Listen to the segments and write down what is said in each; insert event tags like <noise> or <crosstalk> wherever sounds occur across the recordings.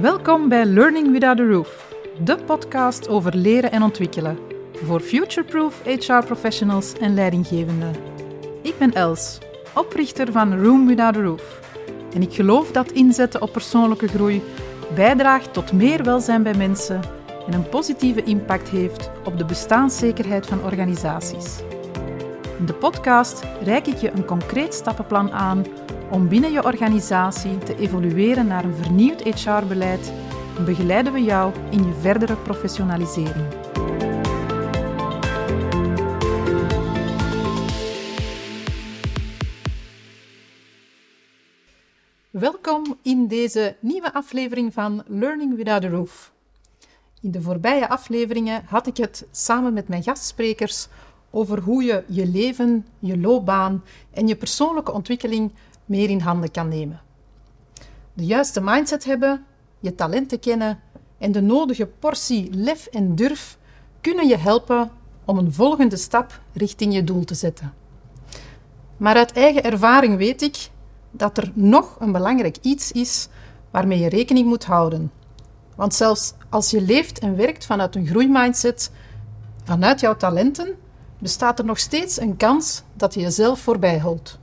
Welkom bij Learning Without a Roof, de podcast over leren en ontwikkelen voor future-proof HR professionals en leidinggevenden. Ik ben Els, oprichter van Room Without a Roof. En ik geloof dat inzetten op persoonlijke groei bijdraagt tot meer welzijn bij mensen en een positieve impact heeft op de bestaanszekerheid van organisaties. In de podcast reik ik je een concreet stappenplan aan om binnen je organisatie te evolueren naar een vernieuwd HR-beleid en begeleiden we jou in je verdere professionalisering. Welkom in deze nieuwe aflevering van Learning Without a Roof. In de voorbije afleveringen had ik het samen met mijn gastsprekers over hoe je je leven, je loopbaan en je persoonlijke ontwikkeling meer in handen kan nemen. De juiste mindset hebben, je talenten kennen en de nodige portie lef en durf kunnen je helpen om een volgende stap richting je doel te zetten. Maar uit eigen ervaring weet ik dat er nog een belangrijk iets is waarmee je rekening moet houden. Want zelfs als je leeft en werkt vanuit een groeimindset, vanuit jouw talenten, bestaat er nog steeds een kans dat je jezelf voorbij houdt.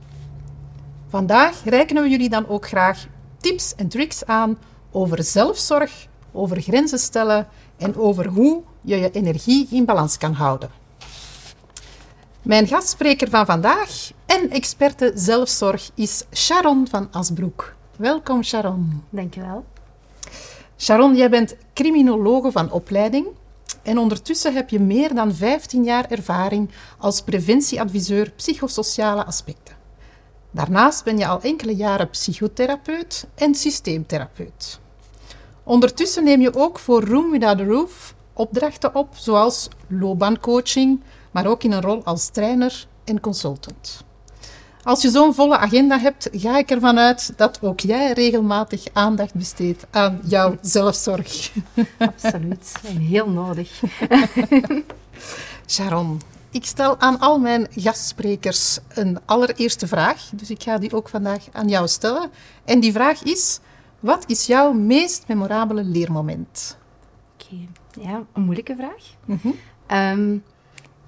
Vandaag rekenen we jullie dan ook graag tips en tricks aan over zelfzorg, over grenzen stellen en over hoe je je energie in balans kan houden. Mijn gastspreker van vandaag en experte zelfzorg is Sharon van Asbroek. Welkom Sharon. Dankjewel. Sharon, jij bent criminologe van opleiding en ondertussen heb je meer dan 15 jaar ervaring als preventieadviseur psychosociale aspecten. Daarnaast ben je al enkele jaren psychotherapeut en systeemtherapeut. Ondertussen neem je ook voor Room Without a Roof opdrachten op, zoals loopbaancoaching, maar ook in een rol als trainer en consultant. Als je zo'n volle agenda hebt, ga ik ervan uit dat ook jij regelmatig aandacht besteedt aan jouw <laughs> zelfzorg. Absoluut, en heel nodig. <laughs> Sharon, ik stel aan al mijn gastsprekers een allereerste vraag, dus ik ga die ook vandaag aan jou stellen. En die vraag is: wat is jouw meest memorabele leermoment? Oké, ja, een moeilijke vraag. Mm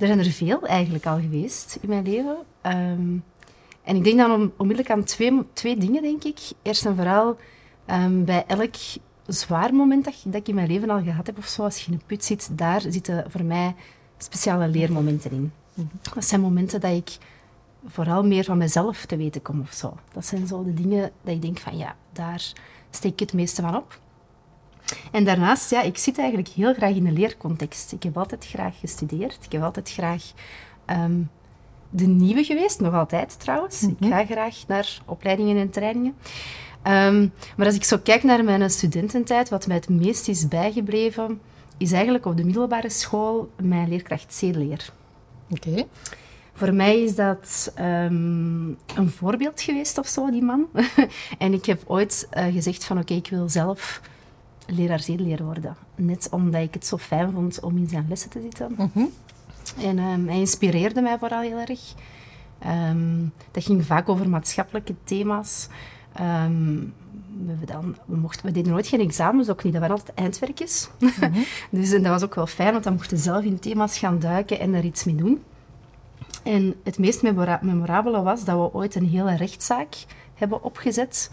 er zijn er veel eigenlijk al geweest in mijn leven. Ehm, en ik denk dan onmiddellijk aan twee, twee dingen, denk ik. Eerst en vooral um, bij elk zwaar moment dat, dat, ik in mijn leven al gehad heb, of zo, als je in een put zit, daar zitten voor mij speciale leermomenten in. Mhm. Dat zijn momenten dat ik vooral meer van mezelf te weten kom of zo. Dat zijn zo de dingen dat ik denk van ja, daar steek ik het meeste van op. En daarnaast, ja, ik zit eigenlijk heel graag in een leercontext. Ik heb altijd graag gestudeerd. Ik heb altijd graag um, de nieuwe geweest, nog altijd trouwens. Ik mhm. ga graag naar opleidingen en trainingen. Ehm, maar als ik zo kijk naar mijn studententijd, wat mij het meest is bijgebleven, is eigenlijk op de middelbare school mijn leerkracht zedeleer. Oké. Voor mij is dat um, een voorbeeld geweest of zo, die man. <laughs> en ik heb ooit uh, gezegd van oké, ik wil zelf leraar zedeleer worden. Net omdat ik het zo fijn vond om in zijn lessen te zitten. Mm -hmm. En um, hij inspireerde mij vooral heel erg. Um, dat ging vaak over maatschappelijke thema's. Um, we, dan, we, mochten, we deden nooit geen examens, ook niet. Dat waren altijd eindwerkjes. Mm -hmm. <laughs> dus en dat was ook wel fijn, want dan mochten we zelf in thema's gaan duiken en er iets mee doen. En het meest memorabele was dat we ooit een hele rechtszaak hebben opgezet.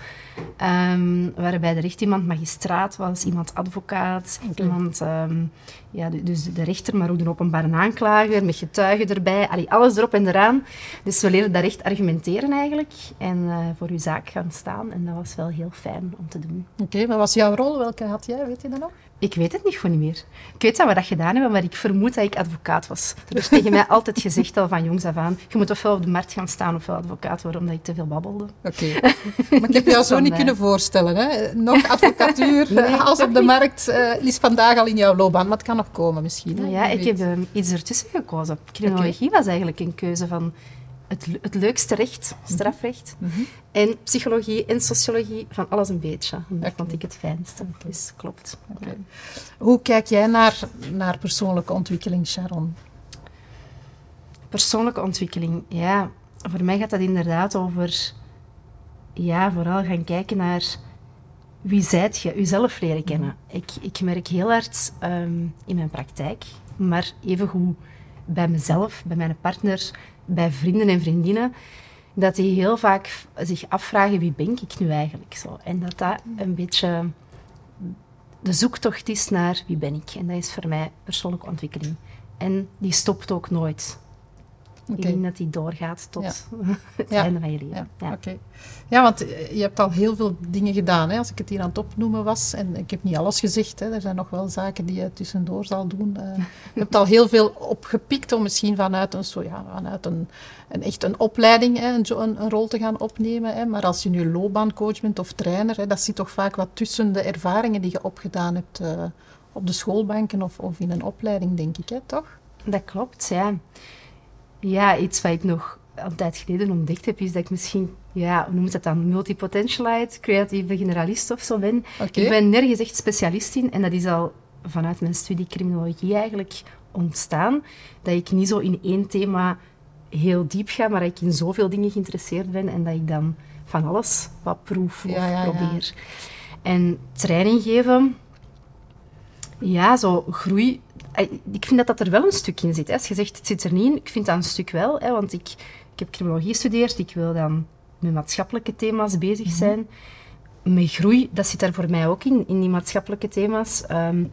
Um, waarbij er echt iemand magistraat was, iemand advocaat, iemand, um, ja, dus de rechter, maar ook de openbare aanklager met getuigen erbij. Allee, alles erop en eraan. Dus we leren daar echt argumenteren eigenlijk en uh, voor uw zaak gaan staan. En dat was wel heel fijn om te doen. Oké, okay, wat was jouw rol? Welke had jij? Weet je dat nog? Ik weet het niet gewoon niet meer. Ik weet dat we dat gedaan hebben, maar ik vermoed dat ik advocaat was. Er is tegen mij altijd gezegd al van jongs af aan, je moet ofwel op de markt gaan staan ofwel advocaat worden, omdat ik te veel babbelde. Oké. Maar ik heb jou zo niet kunnen voorstellen. Hè? Nog advocatuur, <laughs> nee, als op de markt, uh, is vandaag al in jouw loopbaan. Maar het kan nog komen misschien. Hè? Ja, ik heb um, iets ertussen gekozen. Criminologie okay. was eigenlijk een keuze van het, het leukste recht, mhm. strafrecht. Mm -hmm. En psychologie en sociologie, van alles een beetje. dat okay. vond ik het fijnste. Okay. Dus klopt. Okay. Ja. Hoe kijk jij naar, naar persoonlijke ontwikkeling, Sharon? Persoonlijke ontwikkeling, ja. Voor mij gaat dat inderdaad over... Ja, vooral gaan kijken naar wie zijt je? Jezelf leren kennen. Ik, ik merk heel hard ehm, in mijn praktijk, maar evengoed bij mezelf, bij mijn partner, bij vrienden en vriendinnen, dat die heel vaak zich afvragen wie ben ik nu eigenlijk zo. En dat dat een beetje de zoektocht is naar wie ben ik. En dat is voor mij persoonlijke ontwikkeling. En die stopt ook nooit. Ik denk dat die doorgaat tot <laughs> het einde van je leven. Ja, ja. ja, want eh, je hebt al heel veel dingen gedaan. Hè, als ik het hier aan het opnoemen was. En ik heb niet alles gezegd. Hè, er zijn nog wel zaken die je tussendoor zal doen. Uh, <laughs> je hebt al heel veel opgepikt om misschien vanuit een, zo, ja, vanuit een, een echt een opleiding hè, een, een, rol te gaan opnemen. Hè. Maar als je nu loopbaancoach bent of trainer, hè, dat zit toch vaak wat tussen de ervaringen die je opgedaan hebt uh, op de schoolbanken of, of in een opleiding, denk ik, hè, toch? Dat klopt, ja. Ja, iets wat ik nog een tijd geleden ontdekt heb, is dat ik misschien, ja, hoe noemt dat dan, multipotentialite, creatieve generalist of zo ben. Ik ben nergens echt specialist in en dat is al vanuit mijn studie criminologie eigenlijk ontstaan, dat ik niet zo in één thema heel diep ga, maar dat ik in zoveel dingen geïnteresseerd ben en dat ik dan van alles wat proef of probeer. En training geven, ja, zo groei ik vind dat dat er wel een stuk in zit. Hè. Als je zegt, het zit er niet in, ik vind dat een stuk wel. Hè, want ik, ik heb criminologie gestudeerd, ik wil dan met maatschappelijke thema's bezig mhm. zijn. Met groei, dat zit daar voor mij ook in, in die maatschappelijke thema's. Ehm,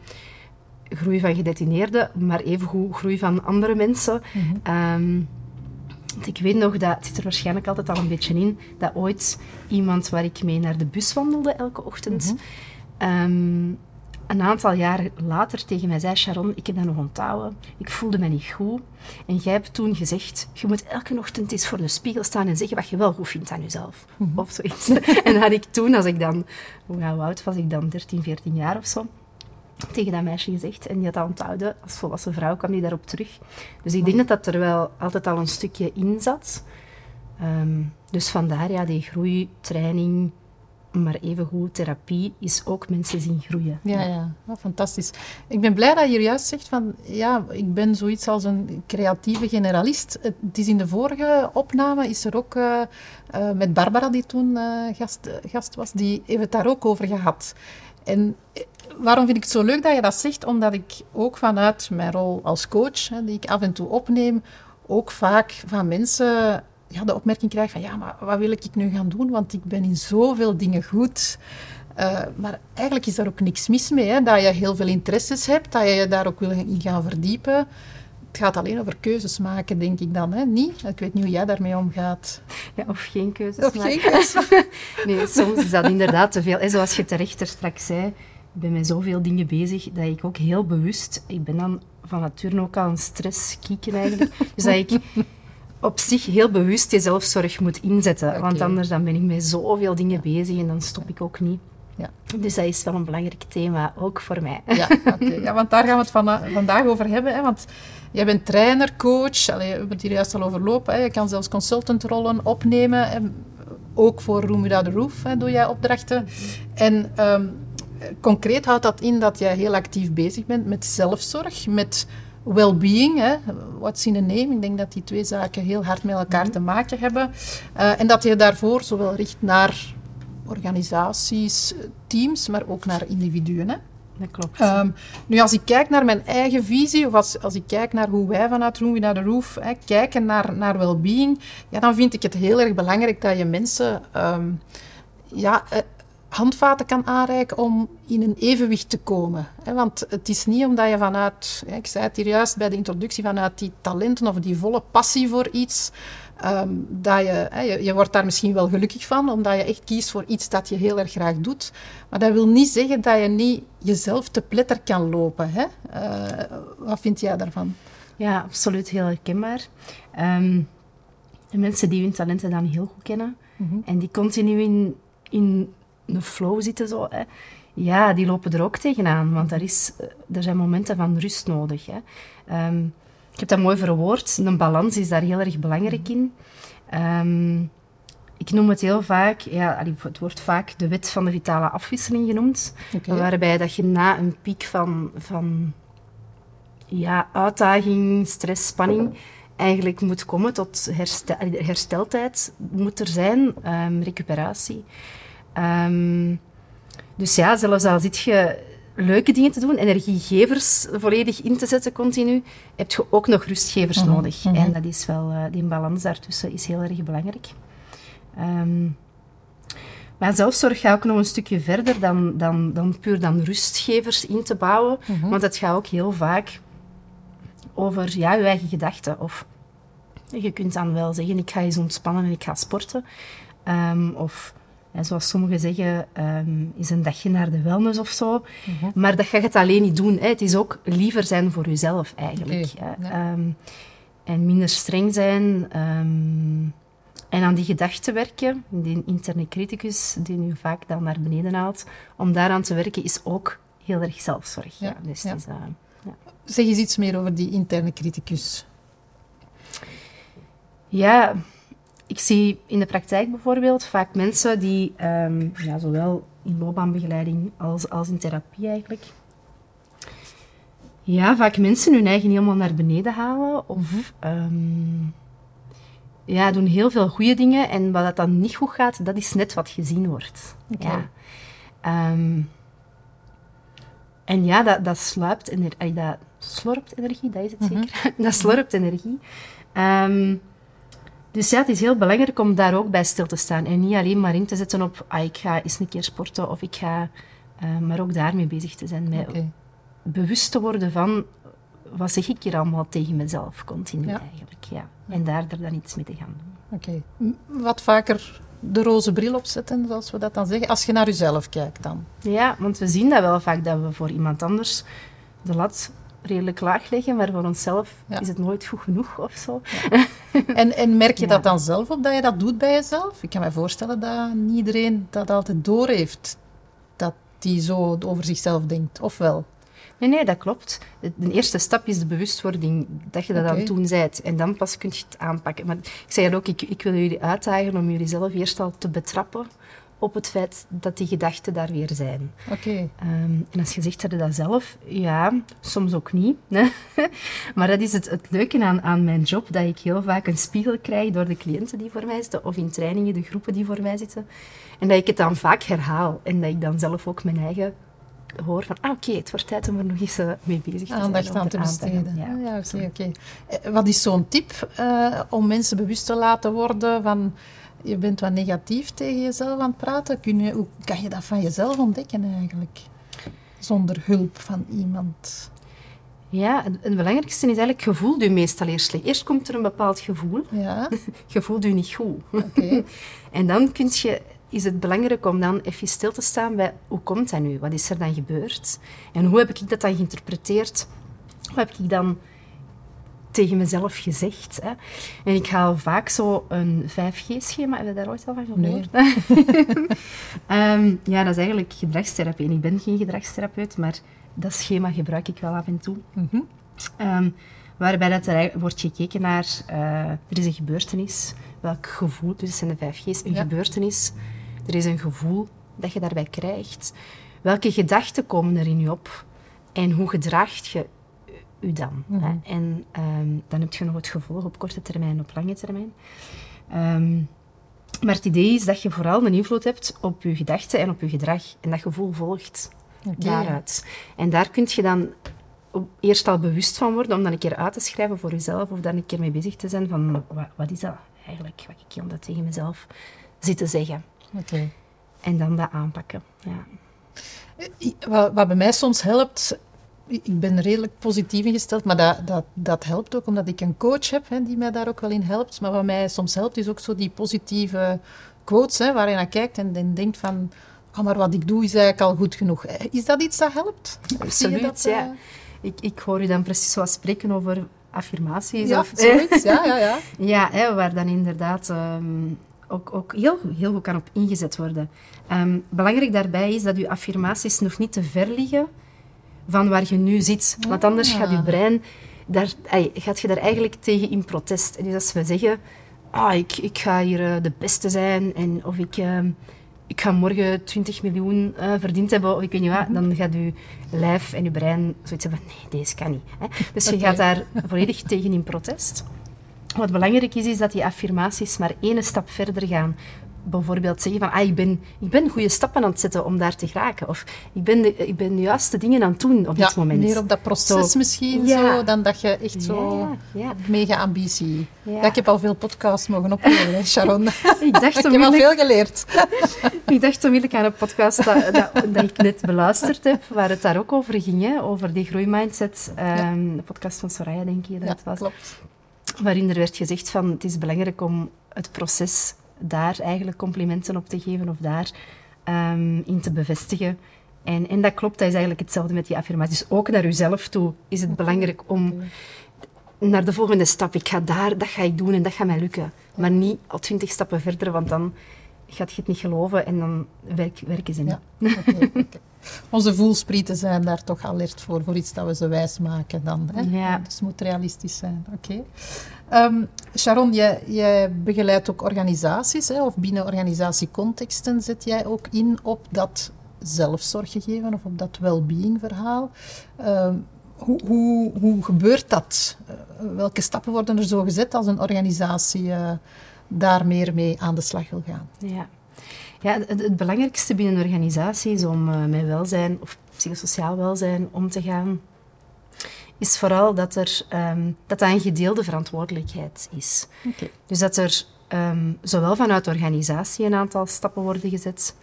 groei van gedetineerden, maar evengoed groei van andere mensen. Mm ik weet nog, dat het zit er waarschijnlijk altijd al een beetje in, dat ooit iemand waar ik mee naar de bus wandelde elke ochtend... Mm een aantal jaar later tegen mij zei, Sharon, ik heb dat nog onthouden, ik voelde me niet goed. En jij hebt toen gezegd, je moet elke ochtend eens voor de spiegel staan en zeggen wat je wel goed vindt aan jezelf. Mhm. Of zoiets. <laughs> en had ik toen, als ik dan, hoe oud was ik dan, 13, 14 jaar of zo, tegen dat meisje gezegd. En die had dat onthouden. Als volwassen vrouw kwam die daarop terug. Dus ik denk dat dat er wel altijd al een stukje in zat. Ehm, dus vandaar ja, die groei, training, maar evengoed, therapie is ook mensen zien groeien. Ja, ja. Oh, fantastisch. Ik ben blij dat je juist zegt van, ja, ik ben zoiets als een creatieve generalist. Het is in de vorige opname, is er ook uh, uh, met Barbara, die toen uh, gast, gast was, die heeft het daar ook over gehad. En waarom vind ik het zo leuk dat je dat zegt? Omdat ik ook vanuit mijn rol als coach, hè, die ik af en toe opneem, ook vaak van mensen ja, de opmerking krijg van ja, maar wat wil ik nu gaan doen? Want ik ben in zoveel dingen goed. Uh, maar eigenlijk is daar ook niks mis mee. Hè? Dat je heel veel interesses hebt, dat je je daar ook wil in gaan verdiepen. Het gaat alleen over keuzes maken, denk ik dan. Hè? Niet? Ik weet niet hoe jij daarmee omgaat. Ja, of geen keuzes of maken. Geen keuzes <laughs> nee, soms is dat inderdaad te veel. En zoals je terecht er straks zei, ik ben met zoveel dingen bezig dat ik ook heel bewust... Ik ben dan van nature ook al een stress kieken eigenlijk. Dus dat ik op zich heel bewust je zelfzorg moet inzetten. Want anders dan ben ik met zoveel dingen bezig en dan stop ik ook niet. Ja. Dus dat is wel een belangrijk thema, ook voor mij. Ja, <laughs> ja want daar gaan we het van, vandaag over hebben. Hè, want jij bent trainer, coach, allee, we hebben het hier juist al overlopen. Hè, je kan zelfs consultantrollen opnemen. Hè, ook voor Room Without a Roof hè, doe jij opdrachten. En um, concreet houdt dat in dat jij heel actief bezig bent met zelfzorg, met well-being, what's in a name. Ik denk dat die twee zaken heel hard met elkaar te maken hebben. Uh, en dat je daarvoor zowel richt naar organisaties, teams, maar ook naar individuen. Hè? Dat klopt. Um, nu, als ik kijk naar mijn eigen visie, of als, als ik kijk naar hoe wij vanuit Room naar de Roof hè, kijken naar, naar well-being, ja, dan vind ik het heel erg belangrijk dat je mensen um, ja, eh, handvaten kan aanreiken om in een evenwicht te komen. Want het is niet omdat je vanuit, ik zei het hier juist bij de introductie, vanuit die talenten of die volle passie voor iets, ehm, dat je, je, wordt daar misschien wel gelukkig van, omdat je echt kiest voor iets dat je heel erg graag doet. Maar dat wil niet zeggen dat je niet jezelf te pletter kan lopen. Hè? Uh, wat vind jij daarvan? Ja, absoluut heel herkenbaar. Um, mensen die hun talenten dan heel goed kennen mhm. en die continu in, in een flow zitten. Zo, hè. Ja, die lopen er ook tegenaan, want er, is, eh, er zijn momenten van rust nodig. Hè. Um, ik heb dat mooi verwoord. Een balans is daar heel erg belangrijk in. Um, ik noem het heel vaak, ja, het wordt vaak de wet van de vitale afwisseling genoemd. Waarbij dat je na een piek van, van ja, uitdaging, stress, spanning, eigenlijk moet komen tot herstel, hersteltijd. Moet er zijn, um, recuperatie. Um, Dus ja, zelfs al zit je leuke dingen te doen, energiegevers volledig in te zetten continu, heb je ook nog rustgevers Mhm, nodig. mhm. En dat is wel, eh, die balans daartussen is heel erg belangrijk. Ehm, maar zelfzorg gaat ook nog een stukje verder dan, dan, dan puur dan rustgevers in te bouwen. Mhm. Want het gaat ook heel vaak over ja, je eigen gedachten. Of je kunt dan wel zeggen, ik ga eens ontspannen en ik ga sporten. Ehm, of ja, zoals sommigen zeggen, ehm, is een dagje naar de wellness of zo. Mhm. Maar dat ga je het alleen niet doen. Hè. Het is ook liever zijn voor jezelf eigenlijk. Ja. Ehm, en minder streng zijn. ehm, en aan die gedachten werken, die interne criticus die nu vaak dan naar beneden haalt. Om daaraan te werken is ook heel erg zelfzorg. Ja, Ja, Dus ja. Zeg eens iets meer over die interne criticus. Ja, ik zie in de praktijk bijvoorbeeld vaak mensen die, ehm, ja, zowel in loopbaanbegeleiding als, als in therapie eigenlijk, ja, vaak mensen hun eigen helemaal naar beneden halen of ehm, ja, doen heel veel goede dingen en wat dat dan niet goed gaat, dat is net wat gezien wordt. Oké. Ja. Ehm, en ja, dat, dat sluipt ener- ay, dat slorpt energie, dat is het Mhm. zeker. <laughs> dat slorpt energie. Ehm, dus ja, het is heel belangrijk om daar ook bij stil te staan. En niet alleen maar in te zetten op, ah, ik ga eens een keer sporten of ik ga... eh, maar ook daarmee bezig te zijn. Met bewust te worden van, wat zeg ik hier allemaal tegen mezelf, continu Ja. eigenlijk. Ja. En daar er dan iets mee te gaan doen. Oké. Wat vaker de roze bril opzetten, zoals we dat dan zeggen, als je naar jezelf kijkt dan. Ja, want we zien dat wel vaak, dat we voor iemand anders de lat redelijk laag leggen, maar voor onszelf Ja. is het nooit goed genoeg of zo. En, en merk je <laughs> dat dan zelf op, dat je dat doet bij jezelf? Ik kan me voorstellen dat niet iedereen dat altijd doorheeft, dat die zo over zichzelf denkt. Of wel? Nee, nee, dat klopt. De eerste stap is de bewustwording dat je dat aan Oké. het doen bent. En dan pas kun je het aanpakken. Maar ik zeg het ook, ik, ik wil jullie uitdagen om jullie zelf eerst al te betrappen op het feit dat die gedachten daar weer zijn. Oké. Ehm, en als je zegt je dat zelf, ja, soms ook niet. Hè? <laughs> maar dat is het, het leuke aan, aan mijn job, dat ik heel vaak een spiegel krijg door de cliënten die voor mij zitten, of in trainingen de groepen die voor mij zitten. En dat ik het dan vaak herhaal. En dat ik dan zelf ook mijn eigen hoor van, ah oké, het wordt tijd om er nog eens eh, mee bezig te zijn. Aandacht om aan te besteden. Ja. Ja, oké, oké. Eh, Wat is zo'n tip eh, om mensen bewust te laten worden van je bent wat negatief tegen jezelf aan het praten? Kun je, hoe kan je dat van jezelf ontdekken eigenlijk? Zonder hulp van iemand. Ja, het, belangrijkste is eigenlijk, je voelt je meestal eerst slecht. Eerst komt er een bepaald gevoel, Ja, <laughs> je voelt je niet goed. oké. <laughs> En dan kun je, is het belangrijk om dan even stil te staan bij hoe komt dat nu? Wat is er dan gebeurd? En hoe heb ik dat dan geïnterpreteerd? Hoe heb ik dan tegen mezelf gezegd? Hè? En ik haal vaak zo een 5G-schema. Heb je daar ooit al van gehoord? <laughs> Ehm, ja, dat is eigenlijk gedragstherapie. En ik ben geen gedragstherapeut, maar dat schema gebruik ik wel af en toe. Mhm. Ehm, waarbij dat er wordt gekeken naar, eh, er is een gebeurtenis, welk gevoel, dus het zijn de vijf G's, een Ja. gebeurtenis, er is een gevoel dat je daarbij krijgt. Welke gedachten komen er in je op en hoe gedraagt je u dan? Mhm. hè? En ehm, dan heb je nog het gevolg op korte termijn en op lange termijn. Ehm, maar het idee is dat je vooral een invloed hebt op je gedachten en op je gedrag en dat gevoel volgt daaruit. En daar kun je dan eerst al bewust van worden, om dan een keer uit te schrijven voor jezelf, of dan een keer mee bezig te zijn van, wat, wat is dat eigenlijk, wat ik hier dat tegen mezelf zit te zeggen. Oké. En dan dat aanpakken. Ja. Wat, wat bij mij soms helpt, ik ben redelijk positief ingesteld, maar dat, dat, dat helpt ook omdat ik een coach heb hè, die mij daar ook wel in helpt. Maar wat mij soms helpt is ook zo die positieve quotes hè, waar je naar kijkt en dan denkt van, ah, maar wat ik doe is eigenlijk al goed genoeg. Eh, Is dat iets dat helpt? Zie je Absoluut, dat, ja. eh? Ik, ik hoor u dan precies zoals spreken over affirmaties. Ja, of, <laughs> zoiets. Ja, ja, ja. Ja, hè, waar dan inderdaad ehm, ook, ook heel, heel goed kan op ingezet worden. Ehm, belangrijk daarbij is dat je affirmaties nog niet te ver liggen van waar je nu zit. Want anders gaat je Ah. brein, daar, gaat je daar eigenlijk tegen in protest. Dus als we zeggen, ah, ik, ik ga hier eh, de beste zijn en of ik... ehm, ik ga morgen 20 miljoen eh, verdiend hebben, of ik weet niet wat, dan gaat je lijf en je brein zoiets hebben, nee, deze kan niet. Hè? Dus je gaat daar volledig tegen in protest. Wat belangrijk is, is dat die affirmaties maar één stap verder gaan. Bijvoorbeeld zeggen van, ah, ik, ben, ik ben goede stappen aan het zetten om daar te geraken. Of ik ben de, ik ben de juiste dingen aan het doen op dit moment. meer op dat proces misschien zo, dan dat je echt zo mega ambitie. Ja. ik heb al veel podcasts mogen opnemen, Sharon. <laughs> ik dacht <laughs> ik heb al veel geleerd. <laughs> ik dacht onmiddellijk aan een podcast dat, dat, dat, ik net beluisterd heb, waar het daar ook over ging, hè, over die groeimindset. Um, de podcast van Soraya, denk je dat het was. klopt. Waarin er werd gezegd van, het is belangrijk om het proces daar eigenlijk complimenten op te geven of daar um, in te bevestigen. En, en dat klopt, dat is eigenlijk hetzelfde met die affirmaties. Dus ook naar uzelf toe is het belangrijk om naar de volgende stap. Ik ga daar, dat ga ik doen en dat gaat mij lukken. Maar niet al twintig stappen verder, want dan gaat je het niet geloven en dan werk, werken ze niet. Ja, Onze voelsprieten zijn daar toch alert voor, voor iets dat we ze wijs maken dan. Hè? Ja. Dus het moet realistisch zijn. Oké. Ehm, Sharon, jij, jij, begeleidt ook organisaties, hè, of binnen organisatiecontexten zet jij ook in op dat zelfzorggegeven of op dat well-being verhaal. Ehm, hoe, hoe, hoe gebeurt dat? Eh, welke stappen worden er zo gezet als een organisatie uh, daar meer mee aan de slag wil gaan? Ja. Ja, het, belangrijkste binnen een organisatie is om uh, met welzijn of psychosociaal welzijn om te gaan is vooral dat er um, dat, dat een gedeelde verantwoordelijkheid is. Dus dat er um, zowel vanuit de organisatie een aantal stappen worden gezet,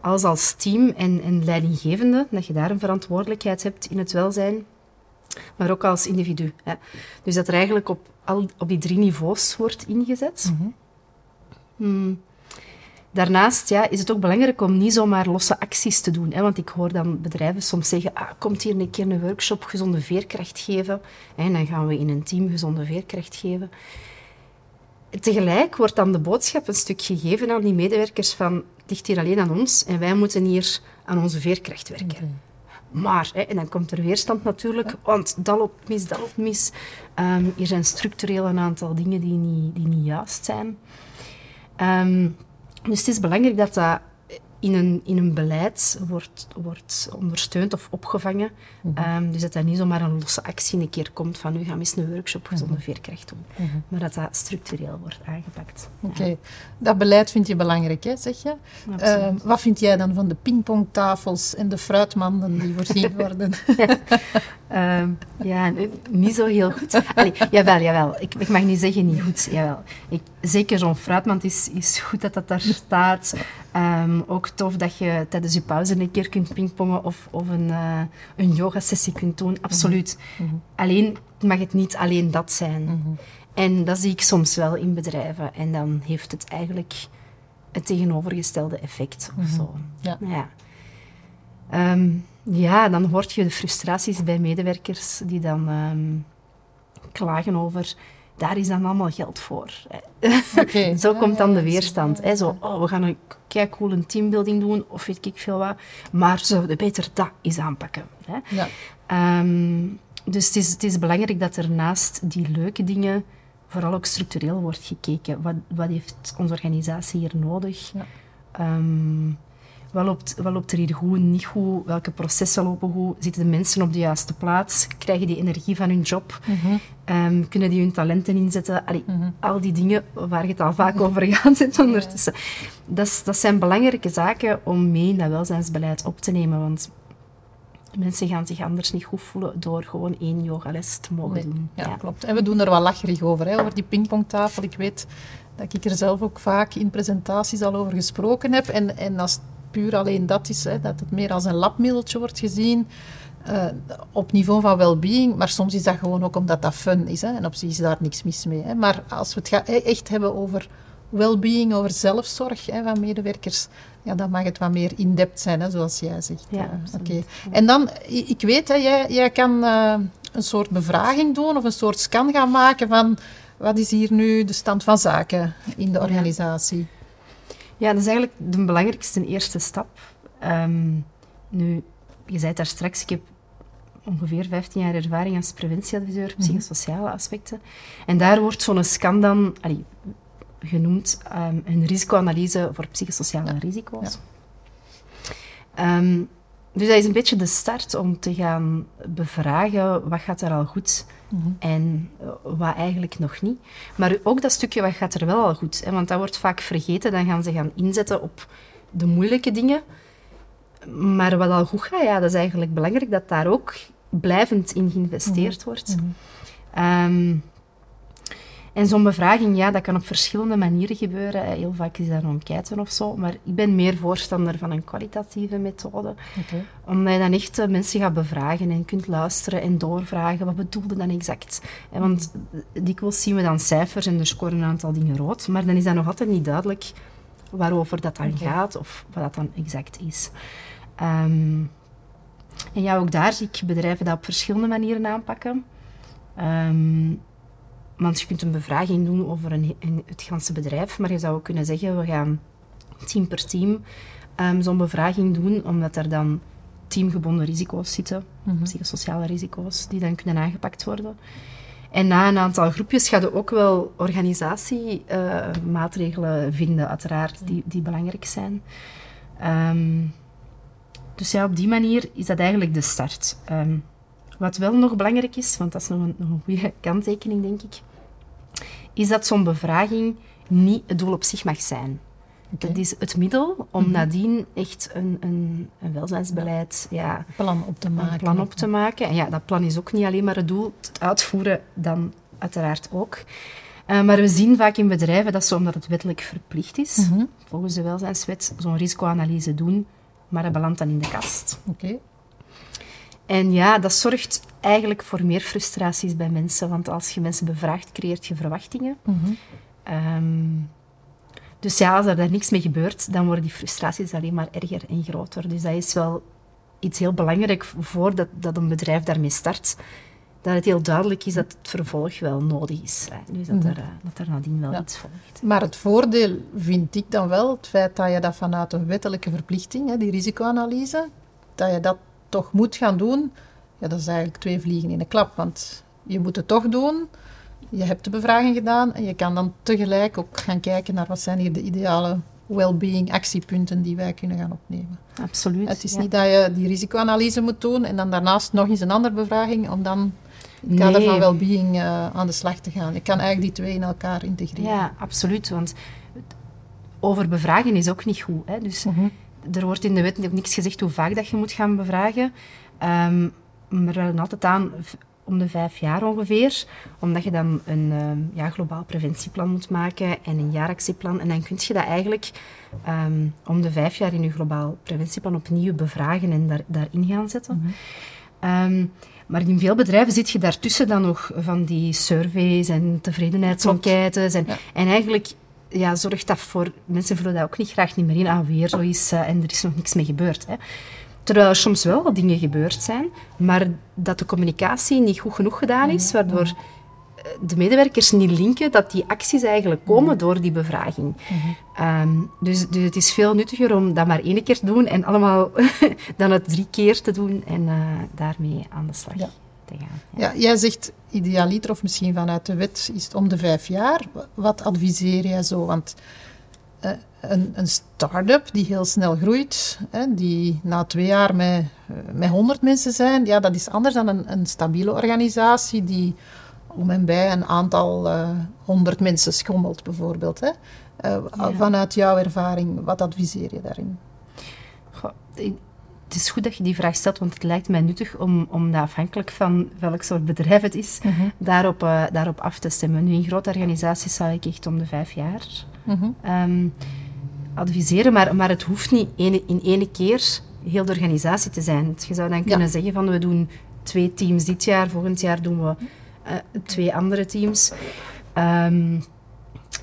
als als team en, en leidinggevende, dat je daar een verantwoordelijkheid hebt in het welzijn, maar ook als individu. Hè. Dus dat er eigenlijk op, al, op die drie niveaus wordt ingezet. Mm -hmm. Daarnaast ja, is het ook belangrijk om niet zomaar losse acties te doen. Hè, want ik hoor dan bedrijven soms zeggen, ah, komt hier een keer een workshop gezonde veerkracht geven. En dan gaan we in een team gezonde veerkracht geven. Tegelijk wordt dan de boodschap een stuk gegeven aan die medewerkers van, het ligt hier alleen aan ons en wij moeten hier aan onze veerkracht werken. Maar, hè, en dan komt er weerstand natuurlijk, want dat loopt mis, dat loopt mis. Um, er zijn structureel een aantal dingen die niet, die niet juist zijn. Um, dus het is belangrijk dat dat in een, in een beleid wordt, wordt ondersteund of opgevangen. Mhm. Ehm, dus dat dat niet zomaar een losse actie een keer komt van nu gaan we eens een workshop gezonde mhm. veerkracht doen. Mhm. Maar dat dat structureel wordt aangepakt. Oké, dat beleid vind je belangrijk, hè, zeg je. Uh, wat vind jij dan van de pingpongtafels en de fruitmanden die <laughs> voorzien worden? <laughs> Ehm, ja, niet zo heel goed. Allee, jawel, jawel. Ik, ik, mag niet zeggen niet goed. Jawel. Ik, zeker zo'n fruitmand is, is goed dat dat daar staat. Um, ook tof dat je tijdens je pauze een keer kunt pingpongen of, of een, uh, een yogasessie kunt doen. Absoluut. Mhm. Mhm. Alleen mag het niet alleen dat zijn. Mhm. En dat zie ik soms wel in bedrijven. En dan heeft het eigenlijk het tegenovergestelde effect of zo. Ja. ja. Ehm, ja, dan hoort je de frustraties bij medewerkers die dan um, klagen over daar is dan allemaal geld voor. Okay. <laughs> zo komt dan de weerstand. Hè. Zo, oh, we gaan een kei cool teambuilding doen, of weet ik veel wat. Maar zouden beter dat eens aanpakken. Hè. Ja. Um, dus het is, het is belangrijk dat er naast die leuke dingen vooral ook structureel wordt gekeken. Wat, wat heeft onze organisatie hier nodig? Ja. Um, wat loopt, wat loopt er hier goed, niet goed? Welke processen lopen goed? Zitten de mensen op de juiste plaats? Krijgen die energie van hun job? Mm -hmm. kunnen die hun talenten inzetten? Allee, mhm. Al die dingen waar het al vaak over gaat zit ondertussen. Dat, dat zijn belangrijke zaken om mee in dat welzijnsbeleid op te nemen. Want mensen gaan zich anders niet goed voelen door gewoon één yogales te mogen doen. Ja, klopt. En we doen er wel lacherig over, hè, over die pingpongtafel. Ik weet dat ik er zelf ook vaak in presentaties al over gesproken heb. En, en als puur alleen dat is, hè, dat het meer als een labmiddeltje wordt gezien. Uh, op niveau van well-being, maar soms is dat gewoon ook omdat dat fun is. Hè, en op zich is daar niks mis mee. Hè. Maar als we het e-, echt hebben over well-being, over zelfzorg hè, van medewerkers, ja, dan mag het wat meer in-depth zijn, hè, zoals jij zegt. Ja, uh, En dan, ik weet, hè, jij, jij kan uh, een soort bevraging doen of een soort scan gaan maken van wat is hier nu de stand van zaken in de organisatie. Ja, dat is eigenlijk de belangrijkste eerste stap. Ehm, nu, je zei daar straks, ik heb ongeveer 15 jaar ervaring als preventieadviseur, mhm. psychosociale aspecten. En daar wordt zo'n scan dan genoemd um, een risicoanalyse voor psychosociale risico's. Ja. Ehm, dus dat is een beetje de start om te gaan bevragen wat gaat er al goed en eh, wat eigenlijk nog niet. Maar ook dat stukje wat gaat er wel al goed, hè, want dat wordt vaak vergeten. Dan gaan ze gaan inzetten op de moeilijke dingen. Maar wat al goed gaat, ja, dat is eigenlijk belangrijk dat daar ook blijvend in geïnvesteerd wordt. Ehm, en zo'n bevraging, ja, dat kan op verschillende manieren gebeuren. Heel vaak is dat een enquête of zo. Maar ik ben meer voorstander van een kwalitatieve methode. Okay. Omdat je dan echt eh, mensen gaat bevragen en kunt luisteren en doorvragen. Wat bedoelde dan exact? Want dikwijls zien we dan cijfers en er scoren een aantal dingen rood. Maar dan is dat nog altijd niet duidelijk waarover dat dan gaat of wat dat dan exact is. Ehm, en ja, ook daar zie ik bedrijven dat op verschillende manieren aanpakken. Um, want je kunt een bevraging doen over een, het ganse bedrijf, maar je zou ook kunnen zeggen, we gaan team per team um, zo'n bevraging doen, omdat er dan teamgebonden risico's zitten, mm psychosociale risico's, die dan kunnen aangepakt worden. En na een aantal groepjes ga je ook wel organisatiemaatregelen uh, vinden, uiteraard, die, die belangrijk zijn. Um, dus ja, op die manier is dat eigenlijk de start. Um, wat wel nog belangrijk is, want dat is nog een, nog een goede kanttekening, denk ik, is dat zo'n bevraging niet het doel op zich mag zijn. Okay. Dat is het middel om mm nadien echt een, een, een welzijnsbeleid... Ja, plan op te maken. plan op te maken. En ja, dat plan is ook niet alleen maar het doel. Het uitvoeren dan uiteraard ook. Uh, maar we zien vaak in bedrijven dat ze, omdat het wettelijk verplicht is, -hmm. volgens de welzijnswet, zo'n risicoanalyse doen, maar dat belandt dan in de kast. Oké. Okay. En ja, dat zorgt eigenlijk voor meer frustraties bij mensen. Want als je mensen bevraagt, creëert je verwachtingen. Mm um, dus ja, als er daar niks mee gebeurt, dan worden die frustraties alleen maar erger en groter. Dus dat is wel iets heel belangrijk voordat dat een bedrijf daarmee start. Dat het heel duidelijk is dat het vervolg wel nodig is. Dus dat, mm er, dat er nadien wel iets volgt. Maar het voordeel vind ik dan wel, het feit dat je dat vanuit een wettelijke verplichting, die risicoanalyse, dat je dat toch moet gaan doen, ja, dat is eigenlijk twee vliegen in een klap. Want je moet het toch doen, je hebt de bevraging gedaan en je kan dan tegelijk ook gaan kijken naar wat zijn hier de ideale well-being actiepunten die wij kunnen gaan opnemen. Absoluut. Het is niet dat je die risicoanalyse moet doen en dan daarnaast nog eens een andere bevraging om dan in het kader van well-being uh, aan de slag te gaan. Je kan eigenlijk die twee in elkaar integreren. Ja, absoluut. Want over bevragen is ook niet goed. Hè? Dus mm er wordt in de wet ook niks gezegd hoe vaak dat je moet gaan bevragen. Um, maar we altijd aan om de vijf jaar ongeveer, omdat je dan een um, ja, globaal preventieplan moet maken en een jaaractieplan. En dan kun je dat eigenlijk um, om de vijf jaar in je globaal preventieplan opnieuw bevragen en daar, daarin gaan zetten. Mm maar in veel bedrijven zit je daartussen dan nog van die surveys en tevredenheidsenquêtes. En, en eigenlijk ja, zorgt dat voor... Mensen vullen dat ook niet graag niet meer in. Ah, weer zo is uh, en er is nog niks mee gebeurd. Hè. Terwijl er soms wel wat dingen gebeurd zijn, maar dat de communicatie niet goed genoeg gedaan is, waardoor eh, de medewerkers niet linken dat die acties eigenlijk komen door die bevraging. Um, dus, dus het is veel nuttiger om dat maar één keer te doen en allemaal <laughs> dan het drie keer te doen en uh, daarmee aan de slag. Ja. Ja. jij zegt idealiter, of misschien vanuit de wet, is het om de vijf jaar. Wat adviseer jij zo? Want uh, een, een start-up die heel snel groeit, hè, die na twee jaar met, uh, met 100 mensen zijn, ja, dat is anders dan een, een stabiele organisatie die om en bij een aantal uh, honderd mensen schommelt, bijvoorbeeld. Hè. Ja. Vanuit jouw ervaring, wat adviseer je daarin? Goh, het is goed dat je die vraag stelt, want het lijkt mij nuttig om, om dat afhankelijk van welk soort bedrijf het is, mhm. daarop, uh, daarop af te stemmen. Nu, in grote organisaties zou ik echt om de vijf jaar mm um, adviseren, maar, maar het hoeft niet ene, in één keer heel de organisatie te zijn. Je zou dan kunnen zeggen van we doen twee teams dit jaar, volgend jaar doen we uh, twee andere teams. Um,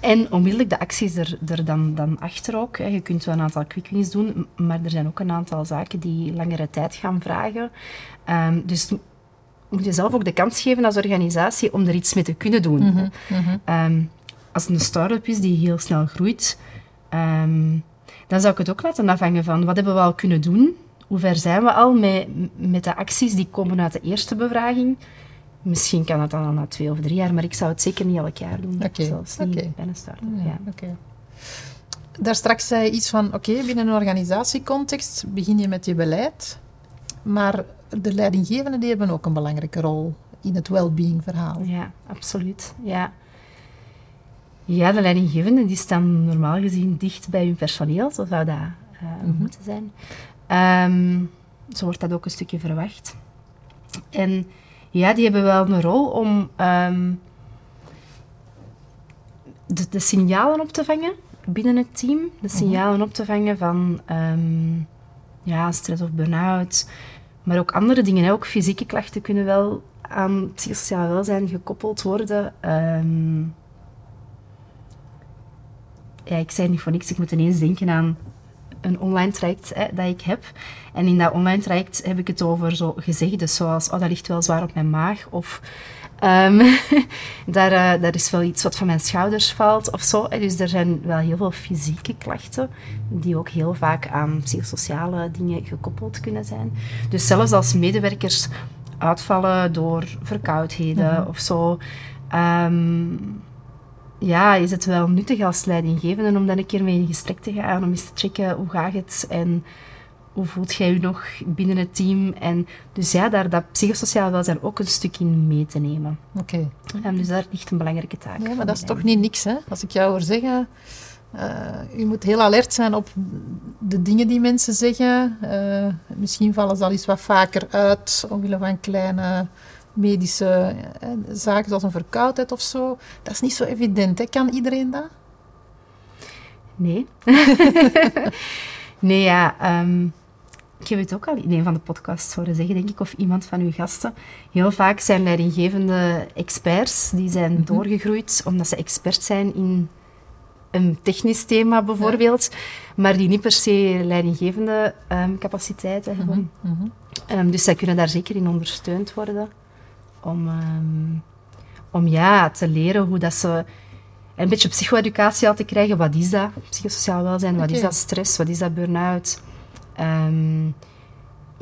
en onmiddellijk de acties er, er dan, dan achter ook. Hè. Je kunt wel een aantal quick wins doen, maar er zijn ook een aantal zaken die langere tijd gaan vragen. Um, dus moet je zelf ook de kans geven als organisatie om er iets mee te kunnen doen. Mm -hmm, um, als het een start-up is die heel snel groeit, um, dan zou ik het ook laten afhangen van wat hebben we al kunnen doen? Hoe ver zijn we al met, met de acties die komen uit de eerste bevraging? Misschien kan dat dan al na twee of drie jaar, maar ik zou het zeker niet elk jaar doen. Okay. Zelfs niet okay. bij een start-up. Ja, ja. Daar straks zei je iets van, oké, binnen een organisatiecontext begin je met je beleid. Maar de leidinggevenden die hebben ook een belangrijke rol in het well-being verhaal. Ja, absoluut. Ja. ja, de leidinggevenden die staan normaal gezien dicht bij hun personeel, zo zou dat uh, moeten zijn. Um, zo wordt dat ook een stukje verwacht. En ja, die hebben wel een rol om um, de, de, signalen op te vangen binnen het team. De mhm. signalen op te vangen van um, ja, stress of burn-out. Maar ook andere dingen. Ook fysieke klachten kunnen wel aan psychosociaal welzijn gekoppeld worden. Um, ja, ik zei niet voor niks, ik moet ineens denken aan een online traject hè, dat ik heb. En in dat online traject heb ik het over zo gezegden zoals, oh, dat ligt wel zwaar op mijn maag, of um, <laughs> daar, uh, daar is wel iets wat van mijn schouders valt, of zo. Dus er zijn wel heel veel fysieke klachten, die ook heel vaak aan psychosociale dingen gekoppeld kunnen zijn. Dus zelfs als medewerkers uitvallen door verkoudheden mhm. of zo... Um, ja, is het wel nuttig als leidinggevende om dan een keer mee in gesprek te gaan, om eens te checken hoe gaat het en hoe voelt jij je nog binnen het team. En dus ja, daar dat psychosociaal welzijn ook een stuk in mee te nemen. Oké. Okay. dus daar ligt een belangrijke taak. Ja, maar dat is toch niet niks, hè? Als ik jou hoor zeggen, uh, je moet heel alert zijn op de dingen die mensen zeggen. Uh, misschien vallen ze al eens wat vaker uit, omwille van kleine medische eh, zaken zoals een verkoudheid of zo. Dat is niet zo evident. Hè? Kan iedereen dat? Nee. <laughs> nee, ja. Um, ik heb het ook al in een van de podcasts horen zeggen, denk ik, of iemand van uw gasten. Heel vaak zijn leidinggevende experts, die zijn mhm. doorgegroeid omdat ze expert zijn in een technisch thema bijvoorbeeld, maar die niet per se leidinggevende um, capaciteiten hebben. Mm -hmm. um, dus zij kunnen daar zeker in ondersteund worden om, um, om ja, te leren hoe dat ze een beetje psycho-educatie al te krijgen. Wat is dat? Psychosociaal welzijn, wat is dat stress, wat is dat burn-out? Um,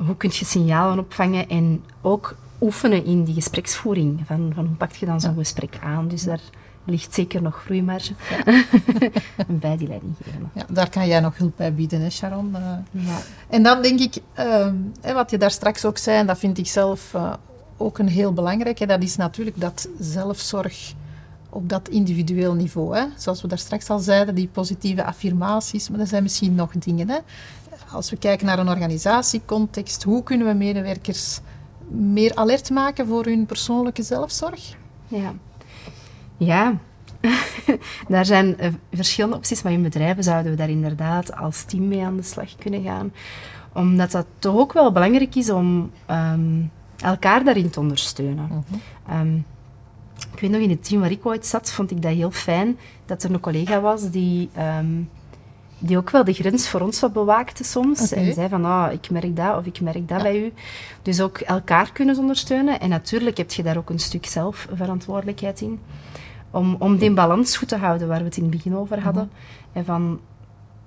hoe kun je signalen opvangen en ook oefenen in die gespreksvoering. Van, van hoe pak je dan zo'n gesprek aan? Dus daar ligt zeker nog groeimarge ja. <laughs> bij die leidinggevende. Ja, daar kan jij nog hulp bij bieden, hè Sharon? Uh, ja. En dan denk ik, uh, wat je daar straks ook zei, en dat vind ik zelf uh, ook een heel belangrijke, dat is natuurlijk dat zelfzorg op dat individueel niveau. Hè? Zoals we daar straks al zeiden, die positieve affirmaties, maar er zijn misschien nog dingen. Hè? Als we kijken naar een organisatiecontext, hoe kunnen we medewerkers meer alert maken voor hun persoonlijke zelfzorg? Ja, ja. <laughs> daar zijn uh, verschillende opties, maar in bedrijven zouden we daar inderdaad als team mee aan de slag kunnen gaan. Omdat dat toch ook wel belangrijk is om um, elkaar daarin te ondersteunen. Mhm. um, ik weet nog, in het team waar ik ooit zat, vond ik dat heel fijn dat er een collega was die, um, die ook wel de grens voor ons wat bewaakte soms. En zei van, ah, ik merk dat of ik merk dat bij u. Dus ook elkaar kunnen ondersteunen. En natuurlijk heb je daar ook een stuk zelfverantwoordelijkheid in. Om, om die balans goed te houden waar we het in het begin over hadden. Mhm. En van,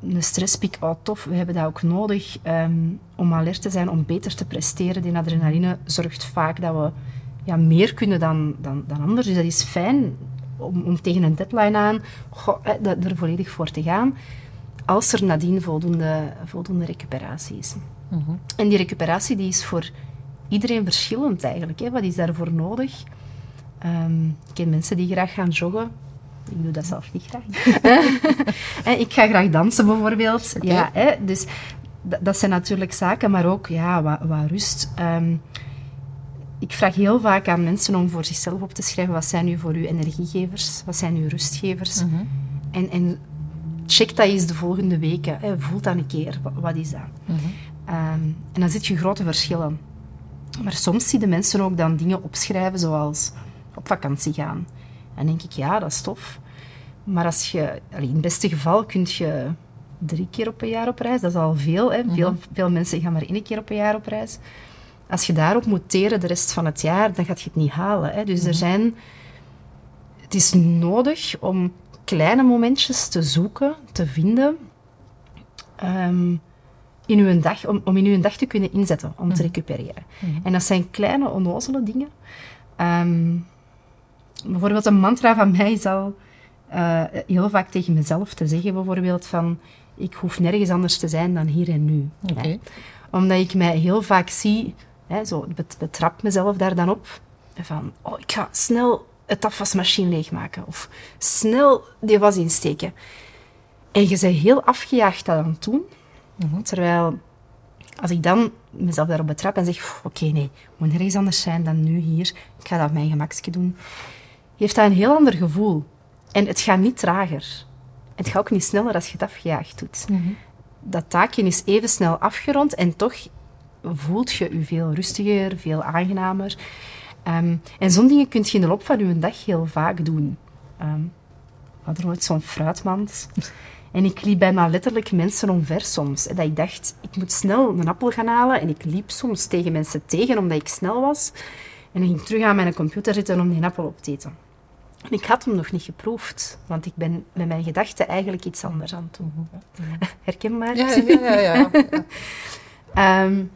een stresspiek, oh tof, we hebben dat ook nodig um, om alert te zijn, om beter te presteren. Die adrenaline zorgt vaak dat we ja, meer kunnen dan, dan, dan anders. Dus dat is fijn om, om tegen een deadline aan goh, er volledig voor te gaan, als er nadien voldoende, voldoende recuperatie is. Mhm. En die recuperatie die is voor iedereen verschillend eigenlijk. Hè. Wat is daarvoor nodig? Um, ik ken mensen die graag gaan joggen. Ik doe dat zelf niet graag. <laughs> ik ga graag dansen bijvoorbeeld. Ja, hè, dus dat zijn natuurlijk zaken, maar ook ja, wat, wat rust. Um, ik vraag heel vaak aan mensen om voor zichzelf op te schrijven wat zijn nu voor u energiegevers, wat zijn uw rustgevers. Mhm. en, en check dat eens de volgende weken. Hè. Voel dat een keer. Wat, is dat? Mhm. Ehm, en dan zit je grote verschillen. Maar soms zie je mensen ook dan dingen opschrijven zoals op vakantie gaan. En denk ik, ja, dat is tof. Maar als je, in het beste geval kun je drie keer op een jaar op reis. Dat is al veel. Hè. veel, mhm. veel mensen gaan maar één keer op een jaar op reis. Als je daarop moet teren de rest van het jaar, dan gaat je het niet halen. Hè. Dus er mhm. zijn... Het is nodig om kleine momentjes te zoeken, te vinden... Um, in uw dag, om, om in uw dag te kunnen inzetten, om te mhm. recupereren. En dat zijn kleine, onnozele dingen. Um, bijvoorbeeld een mantra van mij is al uh, heel vaak tegen mezelf te zeggen, bijvoorbeeld van ik hoef nergens anders te zijn dan hier en nu. Omdat ik mij heel vaak zie, hè, zo betrap mezelf daar dan op, van, oh, ik ga snel het afwasmachine leegmaken. Of snel die was insteken. En je bent heel afgejaagd dat aan het doen. Mhm. Terwijl, als ik dan mezelf daarop betrap en zeg, oké, nee, moet nergens anders zijn dan nu hier. Ik ga dat op mijn gemakje doen. Heeft dat een heel ander gevoel. En het gaat niet trager. Het gaat ook niet sneller als je het afgejaagd doet. Mhm. Dat taakje is even snel afgerond en toch voelt je je veel rustiger, veel aangenamer. Um, en zo'n dingen kun je in de loop van je dag heel vaak doen. Um, we hadden ooit zo'n fruitmand. En ik liep bijna letterlijk mensen omver soms. Dat ik dacht, ik moet snel een appel gaan halen. En ik liep soms tegen mensen tegen, omdat ik snel was. En dan ging ik terug aan mijn computer zitten om die appel op te eten. Ik had hem nog niet geproefd, want ik ben met mijn gedachten eigenlijk iets anders aan het doen. <laughs> Herkenbaar? Ja, ja, ja. ja. um,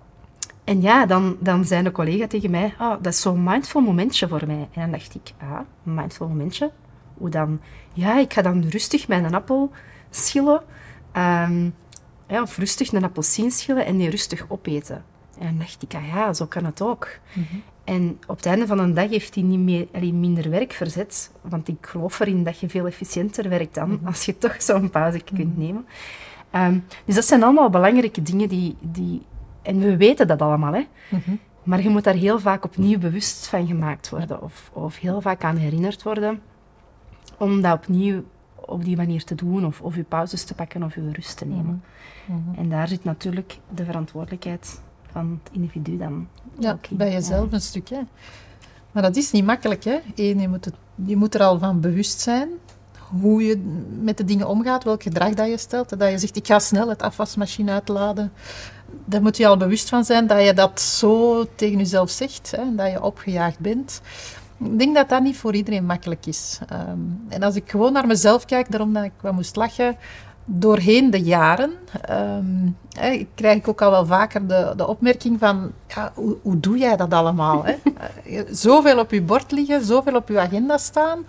<laughs> en ja, dan, dan zei de collega tegen mij, oh, dat is zo'n mindful momentje voor mij. En dan dacht ik, ah, een mindful momentje? Hoe dan? Ja, ik ga dan rustig mijn appel schillen. Um, ja, of rustig een appelsien schillen en die rustig opeten. En dan dacht ik, ah ja, zo kan het ook. Mhm. En op het einde van een dag heeft hij niet meer, alleen minder werk verzet. Want ik geloof erin dat je veel efficiënter werkt dan mhm. als je toch zo'n pauze kunt mhm. nemen. Um, dus dat zijn allemaal belangrijke dingen die, die en we weten dat allemaal, hè. Mhm. Maar je moet daar heel vaak opnieuw bewust van gemaakt worden. Of, of heel vaak aan herinnerd worden. Om dat opnieuw op die manier te doen. Of, of je pauzes te pakken of je rust te nemen. En daar zit natuurlijk de verantwoordelijkheid van het individu dan ja, bij jezelf een stukje. Maar dat is niet makkelijk, hè. Eén, je moet, het, je moet er al van bewust zijn hoe je met de dingen omgaat, welk gedrag dat je stelt. Dat je zegt, ik ga snel het afwasmachine uitladen daar moet je al bewust van zijn dat je dat zo tegen jezelf zegt, hè, dat je opgejaagd bent. Ik denk dat dat niet voor iedereen makkelijk is. Ehm, en als ik gewoon naar mezelf kijk, daarom dat ik wat moest lachen, doorheen de jaren um, hè, krijg ik ook al wel vaker de, de opmerking van, ja, hoe, hoe doe jij dat allemaal? Hè? <laughs> Eh, zoveel op je bord liggen, zoveel op je agenda staan.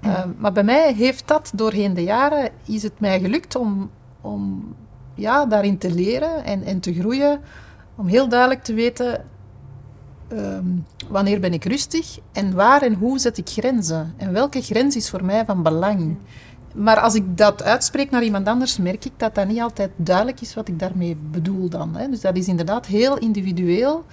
Ehm, maar bij mij heeft dat doorheen de jaren, is het mij gelukt om, om ja, daarin te leren en, en te groeien. Om heel duidelijk te weten ehm, wanneer ben ik rustig en waar en hoe zet ik grenzen. En welke grens is voor mij van belang. Maar als ik dat uitspreek naar iemand anders, merk ik dat dat niet altijd duidelijk is wat ik daarmee bedoel dan. Hè. Dus dat is inderdaad heel individueel.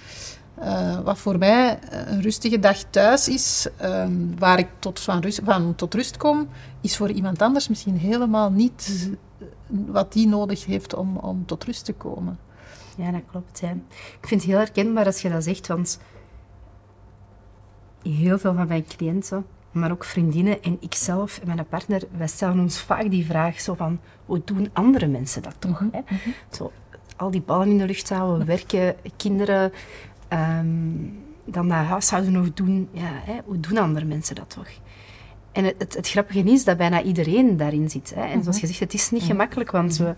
Uh, wat voor mij een rustige dag thuis is, ehm, waar ik tot, van, rust, van tot rust kom, is voor iemand anders misschien helemaal niet wat die nodig heeft om, om tot rust te komen. Ja, dat klopt. Hè. Ik vind het heel herkenbaar als je dat zegt, want heel veel van mijn cliënten, maar ook vriendinnen en ikzelf en mijn partner, wij stellen ons vaak die vraag zo van, hoe doen andere mensen dat toch? Mhm, hè? Mhm. Zo, al die ballen in de lucht houden, werken, kinderen, um, dan dat huishouden nog doen. Ja, hè? Hoe doen andere mensen dat toch? En het, het, het, grappige is dat bijna iedereen daarin zit. Hè. En zoals je zegt, het is niet gemakkelijk, want we,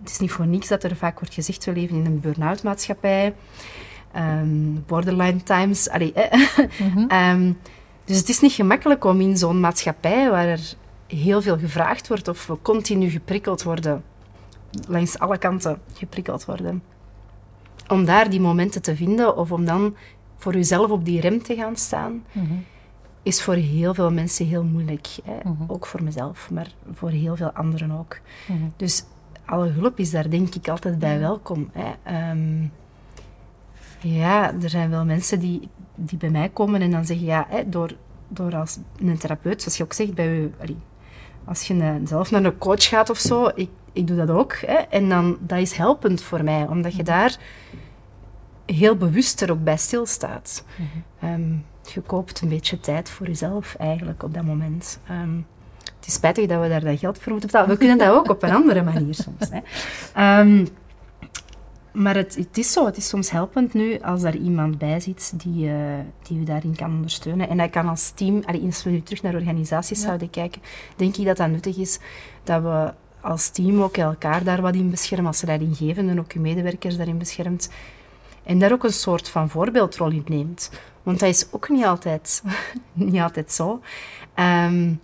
het is niet voor niks dat er vaak wordt gezegd, we leven in een burn-out maatschappij. Ehm, borderline times. Allee, mhm. ehm, dus het is niet gemakkelijk om in zo'n maatschappij waar er heel veel gevraagd wordt of we continu geprikkeld worden, langs alle kanten geprikkeld worden, om daar die momenten te vinden of om dan voor jezelf op die rem te gaan staan. Mhm is voor heel veel mensen heel moeilijk. Hè? Mhm. Ook voor mezelf, maar voor heel veel anderen ook. Mhm. Dus alle hulp is daar denk ik altijd bij welkom. Hè? Ehm, ja, er zijn wel mensen die, die bij mij komen en dan zeggen, ja, hè, door, door als een therapeut, zoals je ook zegt, bij u, als je zelf naar een coach gaat of zo, ik, ik doe dat ook. Hè, en dan, dat is helpend voor mij, omdat je mhm. daar heel bewust er ook bij stilstaat. Mm je koopt een beetje tijd voor jezelf eigenlijk op dat moment. Ehm, het is spijtig dat we daar dat geld voor moeten betalen. We kunnen dat ook op een andere manier soms. Hè. Ehm, maar het, het, is zo, het is soms helpend nu als daar iemand bij zit die, uh, die u daarin kan ondersteunen. En dat kan als team, allee, als we nu terug naar organisaties zouden kijken, denk ik dat dat nuttig is dat we als team ook elkaar daar wat in beschermen, als leidinggevenden en ook uw medewerkers daarin beschermt. En daar ook een soort van voorbeeldrol in neemt. Want dat is ook niet altijd, <laughs> niet altijd zo. Ehm,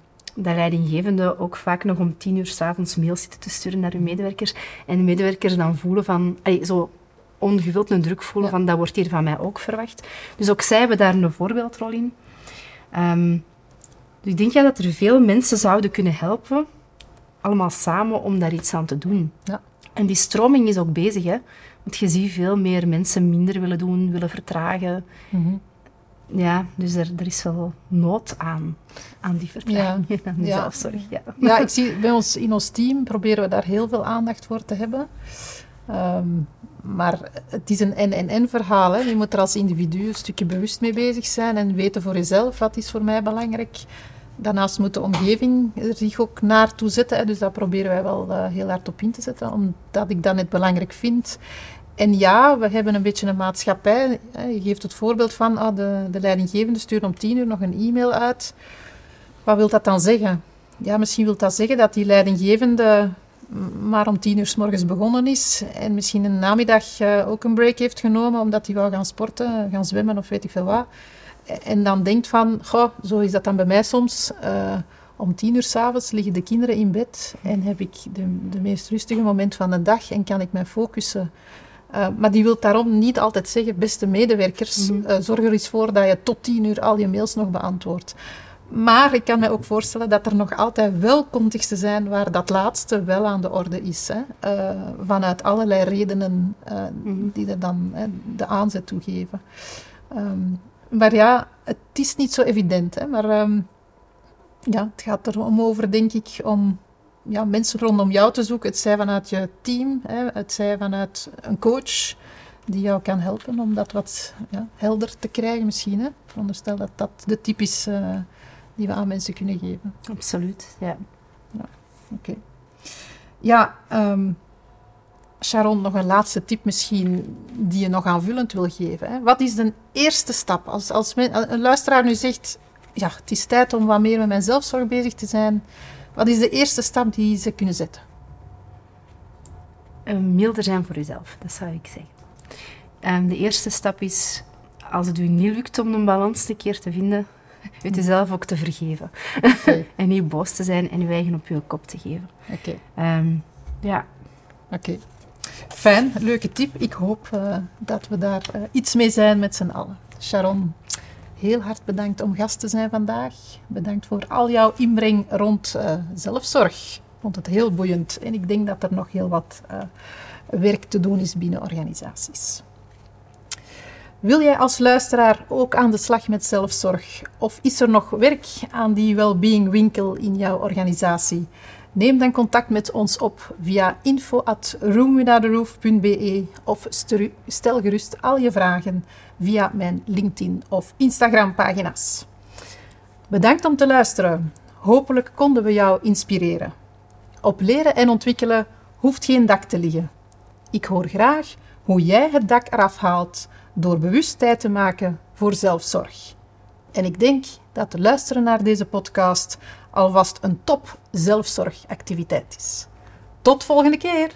dat leidinggevende ook vaak nog om tien uur s'avonds mails zitten te sturen naar hun medewerkers. En de medewerkers dan voelen van, allee, zo ongewild een druk voelen van, dat wordt hier van mij ook verwacht. Dus ook zij hebben daar een voorbeeldrol in. Ehm, dus ik denk ja, dat er veel mensen zouden kunnen helpen, allemaal samen, om daar iets aan te doen. Ja. En die stroming is ook bezig, hè. Want je ziet veel meer mensen minder willen doen, willen vertragen. Mhm. Ja, dus er, er is wel nood aan, aan die vertraging <laughs> en aan die Ja. zelfzorg. Ja. Ja, ik zie bij ons in ons team proberen we daar heel veel aandacht voor te hebben. Ehm, maar het is een en-en-en verhaal. Hè. Je moet er als individu een stukje bewust mee bezig zijn en weten voor jezelf wat is voor mij belangrijk. Daarnaast moet de omgeving er zich ook naartoe zetten. Hè. Dus daar proberen wij wel eh, heel hard op in te zetten, omdat ik dat net belangrijk vind. En ja, we hebben een beetje een maatschappij. Je geeft het voorbeeld van ah, de, de leidinggevende stuurt om tien uur nog een e-mail uit. Wat wil dat dan zeggen? Ja, misschien wil dat zeggen dat die leidinggevende maar om tien uur s morgens begonnen is en misschien een namiddag eh, ook een break heeft genomen omdat hij wou gaan sporten, gaan zwemmen of weet ik veel wat. En dan denkt van, goh, zo is dat dan bij mij soms. eh, om tien uur s'avonds liggen de kinderen in bed en heb ik de, de meest rustige moment van de dag en kan ik mij focussen. Eh, maar die wil daarom niet altijd zeggen, beste medewerkers, Mhm. eh, zorg er eens voor dat je tot tien uur al je mails nog beantwoordt. Maar ik kan me ook voorstellen dat er nog altijd wel contexten zijn waar dat laatste wel aan de orde is. Hè? Eh, vanuit allerlei redenen Mhm. die er dan hè, de aanzet toe geven. Ehm, maar ja, het is niet zo evident. Hè? Maar ehm, ja, het gaat er om over, denk ik, om ja, mensen rondom jou te zoeken. Het zij vanuit je team, hè? het zij vanuit een coach die jou kan helpen om dat wat ja, helder te krijgen misschien. Hè? Ik veronderstel dat dat de tip is eh, die we aan mensen kunnen geven. Absoluut, ja. Oké. Ja, ehm, Sharon, nog een laatste tip misschien die je nog aanvullend wil geven. Hè? Wat is de eerste stap? Als, als men- een luisteraar nu zegt, ja, het is tijd om wat meer met mijn zelfzorg bezig te zijn. Wat is de eerste stap die ze kunnen zetten? Eh, milder zijn voor jezelf, dat zou ik zeggen. Ehm, de eerste stap is, als het u niet lukt om een balans een keer te vinden, <laughs> het jezelf ook te vergeven. <laughs> En niet boos te zijn en uw eigen op je kop te geven. oké, Ehm, ja, oké. Fijn, leuke tip. Ik hoop eh, dat we daar eh, iets mee zijn met z'n allen. Sharon, heel hard bedankt om gast te zijn vandaag. Bedankt voor al jouw inbreng rond eh, zelfzorg. Ik vond het heel boeiend en ik denk dat er nog heel wat eh, werk te doen is binnen organisaties. Wil jij als luisteraar ook aan de slag met zelfzorg? Of is er nog werk aan die well-being winkel in jouw organisatie? Neem dan contact met ons op via info@roomwithoutharoof.be of stel gerust al je vragen via mijn LinkedIn of Instagram pagina's. Bedankt om te luisteren. Hopelijk konden we jou inspireren. Op leren en ontwikkelen hoeft geen dak te liggen. Ik hoor graag hoe jij het dak eraf haalt door bewust tijd te maken voor zelfzorg. En ik denk dat luisteren naar deze podcast alvast een top zelfzorgactiviteit is. Tot volgende keer!